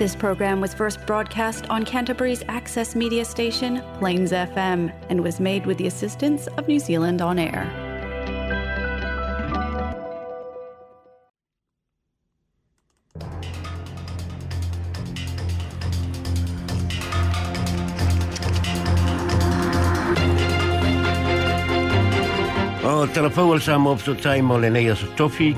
This program was first broadcast on Canterbury's access media station, Plains FM, and was made with the assistance of New Zealand On Air. O tarapau al sama opso taimo le nei aso tofi,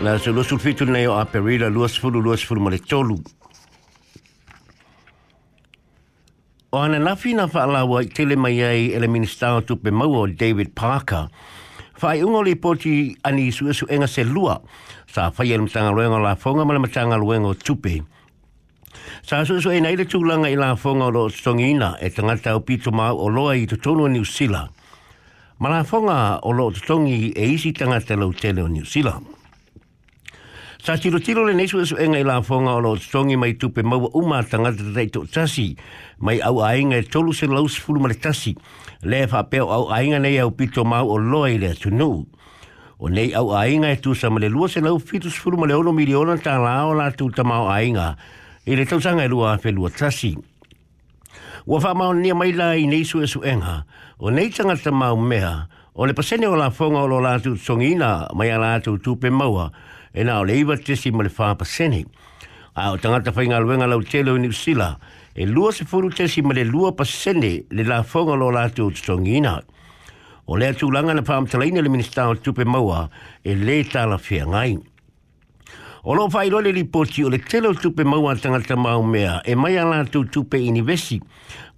la se losul fitu nei o aperira luas fulu luas fulu male tolu. O ana nafi na whaalawa i tele mai ai ele minister tupe maua David Parker, whai ungo le poti ani su esu enga se lua, sa whai ele mtanga luenga la whonga ma le mtanga luenga o tupe. Sa su esu e nei le tūlanga i la whonga o lo songina e tanga o pito mau o loa i tutono New Zealand. Ma la whonga o lo tutongi e isi tanga lo tele o New Zealand. Sa tiro tiro le nesu esu enga la fonga o lo tongi mai tupe maua uma tangata tei tō tasi mai au ainga e tolu se lau sifuru mare tasi. Le e whapeo au ainga nei au pito mau o loa i lea tunu. O nei au ainga e tūsa mare lua se lau fitu sifuru mare ono miliona tā la tu la tūta mau ainga. I le tausanga e lua a whelua tasi. Ua wha mau nia mai la i nesu esu enga. O nei tanga tangata mau mea. O le pasene o la fonga o lo la tūtsongina mai a la tūtupe maua e nā o leiva tesi ma le whāpa sene. A o tangata whai ngā luenga lau telo ni usila, e lua se furu tesi ma le lua pa sene le la whonga lo lātu o tutongina. O lea tūlanga na whāmta le minister o tupe maua e le tāla whia ngai. O lo fai lole li poti o le telo tupe maua tangata mau mea e mai ala tu tupe inivesi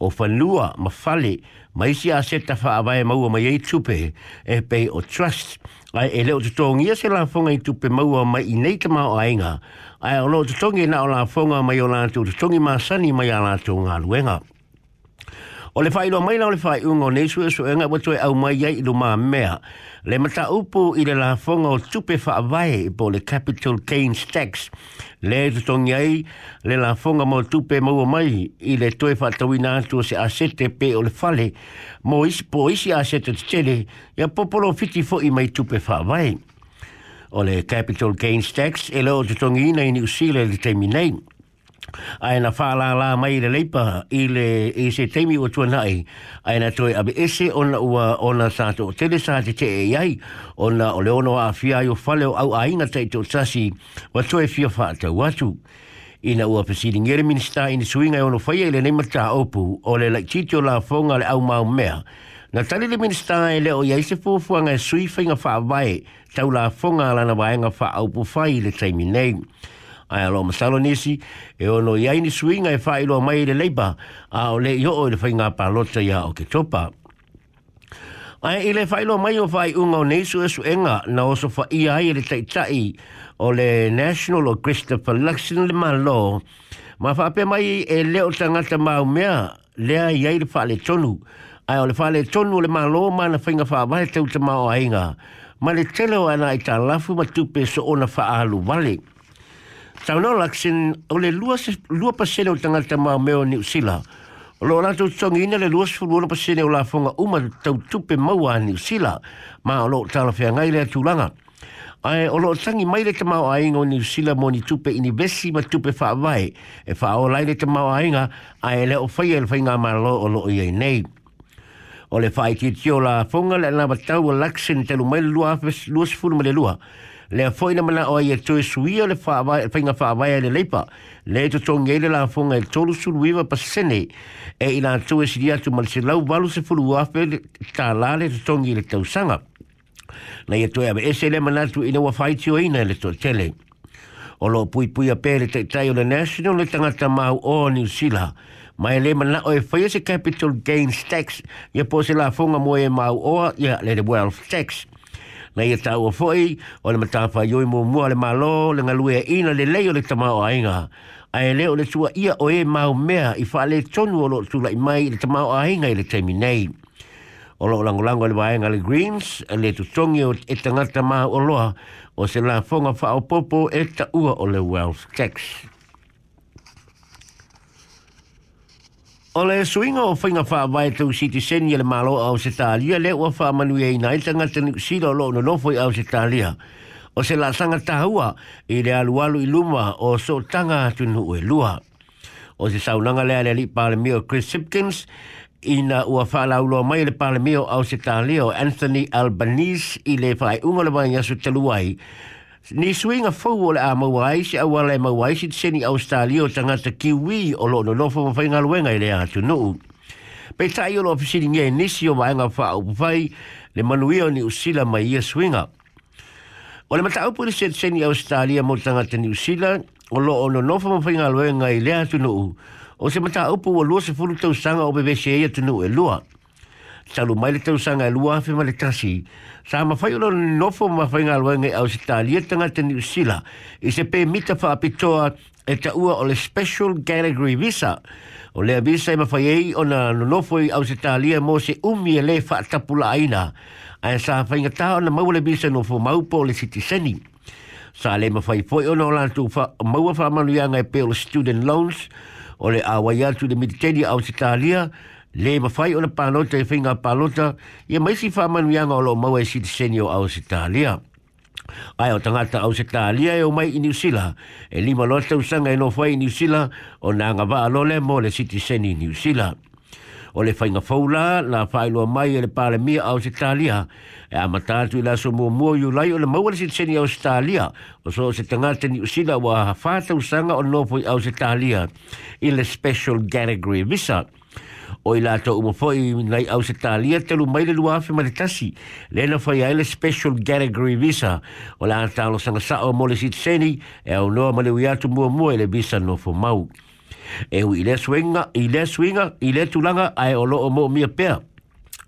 o fanua ma fale ma isi a seta fa avae maua mai ei tupe e pe o trust ai e leo tutongi se la fonga i tupe maua mai i neita mau aenga ai o lo tutongi na o la fonga ma o tu tutongi ma sani mai ala tu ngā luenga. O le whaeroa mai na o le whaeunga o nei sue sue nga watu e au mai yei ilu maa mea. Le mata upu i le la whonga o tupe wha avai i po le Capital Keynes Tax. Le tu tongi ai le la whonga mo tupe maua mai i le toe wha tawina atua se asete pe o le fale mo isi po isi asete te tele ia popolo fiti fo i mai tupe wha avai. O le Capital Keynes Tax e leo tu tongi ina i ni usile le minei ai na fa la la mai le leipa i le i se temi o tua nai ai na toi abe ese ona ua ona sa to tele sa te te e iai ona o leono a fia i o fale o au a inga tei to sasi wa toi fia fa te watu i na ua pasiri ngere minista i ni suinga i ono faya i le nema ta opu o le lai titio la fonga le au mau mea na tali le minista i le o iai se fufua ngai e sui fai nga fa vai tau la fonga la na vai nga fa opu fai le taimi nei ai alo masalo nisi e ono i aini suinga e failo mai le leipa a o le i o le whainga palota ia o ke topa. Ai i failo mai o fai unga o neisu esu enga na oso fa i ai le teitai o le National o Christopher Luxon le malo ma whape mai e leo tangata mau mea lea i aile whale tonu ai o le whale tonu le malo ma na whainga wha wale tau te o ainga ma le telo ana i ta lafu ma tupe so ona wha alu wale. Sao no la sin o le lua lua pa se o tangata tama meo o ni usila. Lo la to ina le lua se lua pa se o la fonga uma tau tupe maua a ni usila. Ma o lo tala fia ngai le tulanga. Ai o lo tangi mai le tama o ainga o ni usila mo ni tupe ini besi ma tupe fa vai. E fa o lai le tama o ainga ai le o fai el fai nga ma lo o lo i ai nei. O le fai ki tio la fonga le la tau o laksin telu mai lua fes lua se lua le foi na mana e o ye to suio le fa va pinga fa va ye le lepa e le to e to ngele la fo ngel to su viva pa sene e ina to es dia to mal se lau valu se fulu a fe ta la le to ngile to sanga na ye to ya e se le mana tu ina wa fai tio ina le to tele o lo pui pui a pele te tai o le national le tangata mau o ni sila ma ele mana o e fai se capital gains tax ye po se la fonga mo e mau o ya le wealth tax na ia e tau a foi, o le matapa yoi mō mua le malo, le ngalue a ina le leo le tamau a inga. A e leo le tua ia o e mau mea i wha le tonu o lo tula i mai le tamau a inga i le temi nei. O lo lango lango le waenga le Greens, a le tutongi o e tangata mau o loa, o se la fonga wha o popo e ta ua o le wealth Tax. O le suinga o whainga wha wai tau si te seni ele malo au se tālia, le ua wha manu e ina itanga tenu si lo lo no nofoi au se tālia. O se la sanga tahua i le alu alu i luma o so tanga tunu e lua. O se saunanga lea le li pāle mio Chris Sipkins, ina ua wha la ulo mai le pāle mio au se tālia o Anthony Albanese i le whai ungalabai ngasu teluai, ni swinga fou o le a mauai se au ala e mauai se tiseni australia o tangata kiwi o lo nonofo ma fai ngaluenga i le a tunu. Pei tai o lo afisiri ngia nisi o maenga wha au pupai le manuia o ni usila mai ia swinga. O le mata au puri se tiseni australia mo tangata ni usila o lo nonofo ma fai ngaluenga i le a tunu. O se mata au puri o lua se furu tau sanga o bebe se ia tunu e lua talu mai le tau sanga lua fe ma le tasi. Sa ma fai ulo nofo ma fai ngā luenge au si tā lietanga te niu sila i se pē mita wha apitoa e ta ua o le special category visa. O lea visa e ma fai ei o na nofo i au si tā lia mo se umi e le wha atapula aina. Ai sa fai ngatā o na mau le visa nofo maupo o le citizeni. Sa le ma fai foi o na o lantu maua wha manu ianga e pē o le student loans o le awaiatu de mititeni au si tā lia. Sa le ma fai ona palota e finga palota ye mai si fa man wi anga lo ma we si senior au italia ai o tangata au italia e o mai i new sila e lima lo sta usanga e no fai new sila o na nga va lo le mo le city seni new sila o le fainga faula la failo mai e le pale mia au italia e a mata tu la so mo mo yu lai o le mau e le city seni au italia o so se tangata new sila wa fa ta usanga o no fai au italia i le special category visa visa o i lato umo foi nei au se talia te lu mai le lua afe mare tasi le na foi a ele special category visa o la ata lo sanga sa o mole si tseni e au noa male ui atu mua mua ele visa no fo mau e u i swinga ile swinga ile le tulanga ai o lo mo mia pea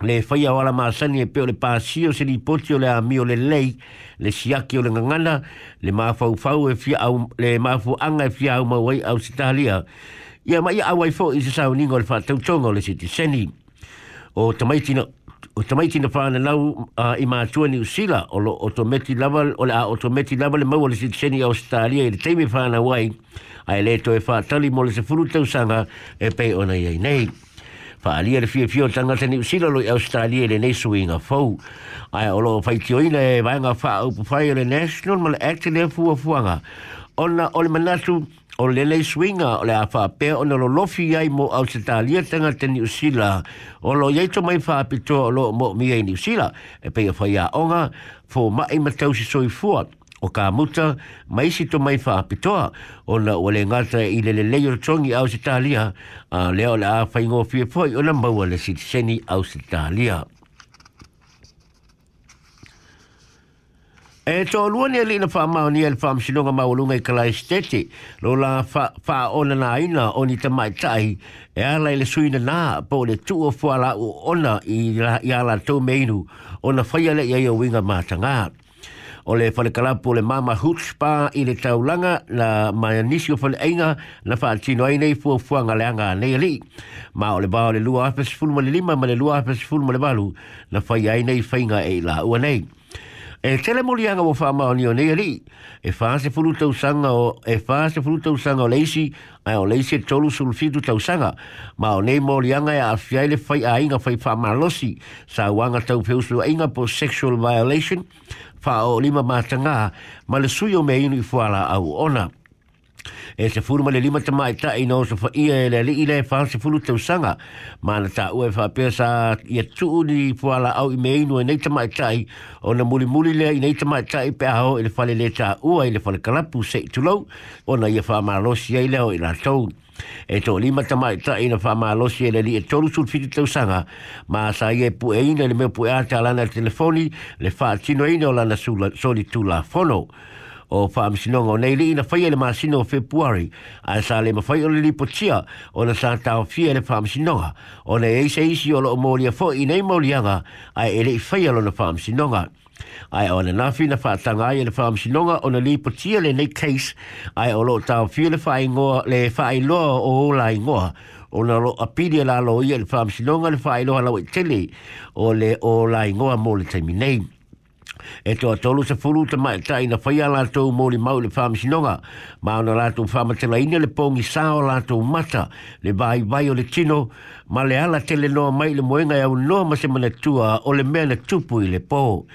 le fai a wala maasani e peo le pasio se li poti o le amio le lei le siaki o le ngangana le maafau fau e fia au le maafu anga e fia au mawai au sitalia ia mai ia awai fo i se sao ni fa tau tonga le siti seni o tamaitina o tamaitina na nau uh, i mā tua ni usila o lo o tometi lava o le a o tometi lava le le siti seni a Australia i le teimi na wai a e le to e whātali mo le se furu tau sanga e pe ona iei nei whālia le fi fio tangata ni usila lo i Australia i le nei sui inga fau ai o lo whaiti oina e vai ngā whā au pu whai le National ma le acti le fua fuanga ona o le manatu o lele swinga o le afa pe o lo lofi ai mo au se talia tanga te ni usila o lo yei to mai faa pito o lo mo mi ai ni usila e pe fai a onga fo ma e matau si soi fua o ka muta mai si to mai faa pito o na o le ngata i lele o tongi au se talia a leo le afa ingo fie foi o na maua le si seni au se talia E to lua ni alina wha mao ni alina wha msinonga mao lunga i kalai steti. Lo la wha ona na ina o ni ta mai tai. E ala ile suina na po le tu o fua la u ona i, la, i ala tau meinu. O na whaia le iaia winga mātanga. O le whale kalapu le mama hutspa i le taulanga na mai anisi o whale einga na wha atino ai nei fua fua ngale anga nei ali. Ma o le bao le lua apes fulma le lima ma le lua apes fulma le balu na whaia ai nei whainga e la ua nei. Nei e tele mo lianga mo fa mau nio nei ri e fa se fulu tau sanga o e fa se fulu tau sanga o leisi ai o leisi e tolu sul fitu tau sanga ma o nei mo lianga e afiai le fai a inga fai fa malosi sa wanga tau feusu a inga po sexual violation fa o lima matanga ma le suyo me inu i fuala au ona e se furu male le lima te mai ta ino se fa ia e le li ile fa se furu te usanga ma na ta ue fa pe sa ia tu ni po ala au i meinu e nei te mai tai o na muli muli le i nei te mai tai pe aho ele fale le ta ua ele fale kalapu se i tulau o na ia fa ma lo si ai leo i la tau e to lima te mai i na fa ma lo si ele li e tolu sul fitu te usanga ma sa ia e pu e ina le me pu e ata lana telefoni le fa tino ina o lana soli tu la fono o faa msinonga o nei ina faya le masino o februari a e sa le mawhai o le lipo tia o na sa tau fia le faa msinonga o nei eise isi o lo o mōlia fo i nei mōlianga a e le i faya lo na faa msinonga ai o le nafi na faa tanga ai le faa msinonga o na lipo tia le nei case ai e o lo tau fia le faa ingoa le faa iloa o ola ingoa o na lo apidia la lo ia le faa msinonga le faa iloa la wetele o le ola ingoa mō le taimi nei e toa tolu se furu te mai tai na whaia lātou mōri mau le whāmisinonga, maona lātou whāmatela ina le pōngi sāo lātou mata, le vai vai o le tino, ma le ala tele le noa mai le moenga iau noa ma se mana tua o le mea na tupu i le pōngi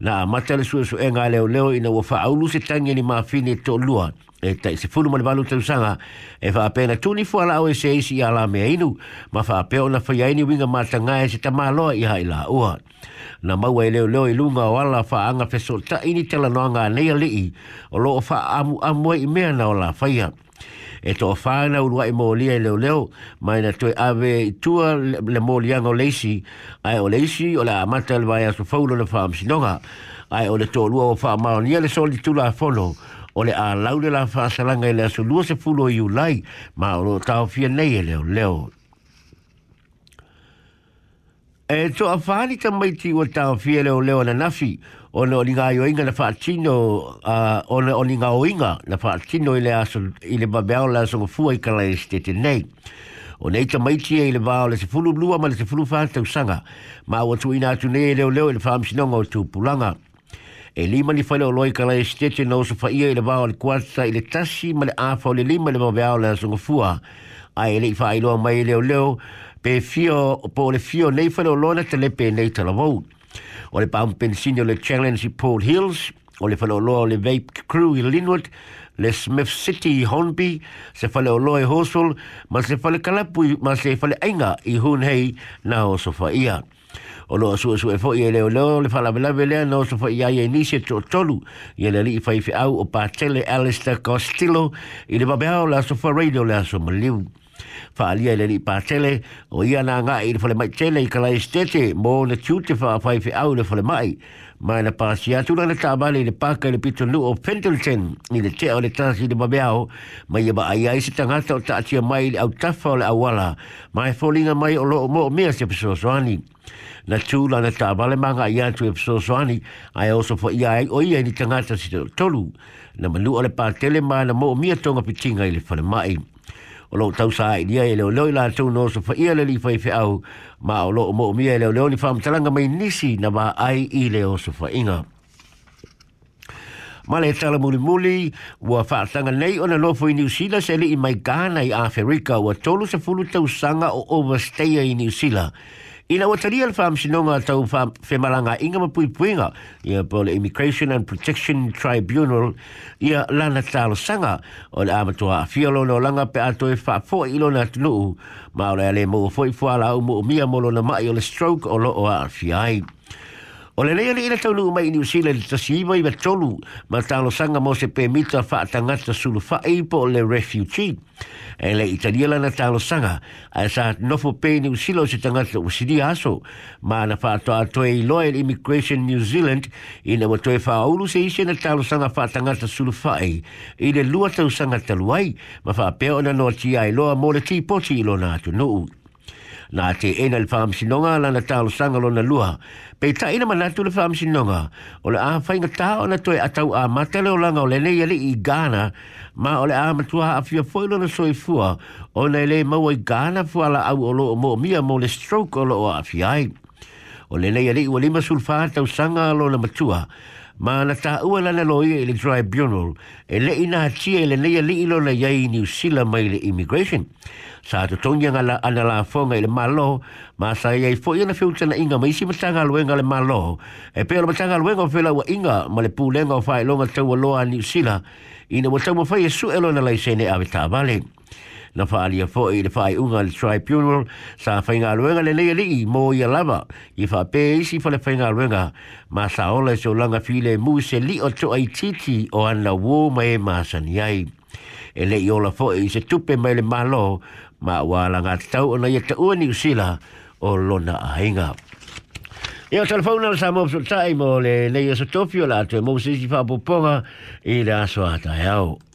na matale su su enga leo leo ina wa fa aulu se tangi ni ma fini to lua e tai se fulu mali balu tau sanga e fa apena tuni fu ala oe se isi ya la mea inu ma fa apeo na fa yaini winga ma tanga e se tamaloa iha ila ua na maua e leo leo i lunga o ala fa anga feso ta ini tela noanga nei ali i o loo fa amu amu i mea na o la faya e to fana urua e molia leo leo mai na toi ave tua le molia no leisi ai o leisi o la mata le vai so faulo le fam si noga ai o le to lua o fa maonia le soli tula a folo o le a laule la fa salanga e le aso lua se fulo i ulai ma o lo tau fia nei e leo leo e to a fani ta mai ti o tau fia leo leo na nafi o le olinga i oinga na whaatino, o le olinga oinga na whaatino i le aso, i le babeao la aso ngafua i kala i stete nei. O nei ta maiti e i le vao le se fulu blua ma le se fulu whaatau sanga, ma o atu ina atu nei e leo leo i le whaamsinonga o tu pulanga. E lima ni whaile o loi kala i stete na oso whaia i le vao le kuata i le tasi ma le afa o le lima le babeao la aso ngafua, a e le i whaailoa mai leo leo, pe fio, po le fio nei whaile o lona te lepe nei talavou. Pe fio, po le fio nei whaile o lona te lepe nei talavou. o le Pampensini o le Challenge i Paul Hills, o le whaleoloa o le Vape Crew i Linwood, le Smith City i Hornby, se whaleoloa i Hosol, ma se whale kalapu, ma se whale ainga i Hunhei na o Sofaia. O loa sua sua e fo i leo leo, le whalabelawe lea na o Sofaia i e nisi to tolu, i e le li i au o Patele Alistair Costello, i le babeao la Sofa Radio le aso maliu. fa ali ele ni pa tele o ia na nga ir fole mai tele kala estete mo le tute fa fa fe au le fole mai mai na pa sia tu na ta ba le pa ka le pito lu o pendleton ni le te o le tasi de babeao mai ba ai ai se tanga o ta tia mai au tafa o le awala mai folinga mai o lo mo me se pso soani na tu la na ta ba le manga ia tu e pso soani ai also fo ia o ia ni tanga ta si tolu na malu o le pa tele mai na mo mia tonga pitinga i le fole mai o lo tau sa i dia le le la tu no so fa le li fa fa au ma o lo mo mi le le ni fa mtalanga mai nisi na ma ai i le o so fa inga ma le tala muli muli wa fa sanga nei ona lo fo i new sila se le i mai gana i afrika wa tolu se fulu tau sanga o overstay i new sila Ina o taria le whaam sinonga tau whemaranga inga mapui puinga ia po le Immigration and Protection Tribunal ia lana talo sanga o le amatoa a fiolo no langa pe ato e wha fo ilo na tunu ma o ale mo o foi fuala au mo o mia molo na mai o le stroke o lo o a fiai. O le leia ni ina taulu mai ni usila li tasiiva i tolu ma talo sanga mo se pemita fa atangata sulu fa eipo o le refugee. E le italiela na talo sanga a sa nofo pe ni usila o se tangata o sidi aso ma na fa ato ato e iloa il Immigration New Zealand ina wa toe fa aulu se isi na talo sanga fa atangata sulu fa e i le lua tau sanga taluai ma fa peo na noa tia iloa mo le tipoti ilona atu nuu. No na te ena le faham sinonga la na talo sanga lo na luha. Pe ta ina manatu le faham sinonga, o le awhai nga ta o na toi atau a matale o langa o le nei ale i gana, ma o le a matua a fia foilo na soi fua, o na ele mau i gana fua la au o lo o mo mia mo le stroke o lo o a fiai. O le nei ale i walima sulfa tau sanga lo na matua, ma na ta ua lana loia i le tribunal e le ina hatia i le neia li ilo na iai New Zealand mai le immigration. Sa to tongi nga la ana la fonga i le malo ma sa iai fo i na fiutana inga ma isi matanga luenga le malo e peo matanga luenga o fela ua inga ma le pūlenga o whae longa tau aloa New Zealand ina wa tau mawhai e su elo na laisene ave tā vale. na whaalia fo i le whae unga le tribunal sa whainga ruenga le leia lii mō i a lava i wha pē isi fa le whainga ruenga ma sa ola so langa while mu se li o to ai titi o ana wō mai e māsani ai. E le i ola fo i se tupe mai le malo ma wala ngā tau ona i te ua ni usila o lona ahinga. E o telefona le samop so taimo le leia so topio la te mou se si whapoponga i le aso atai e au.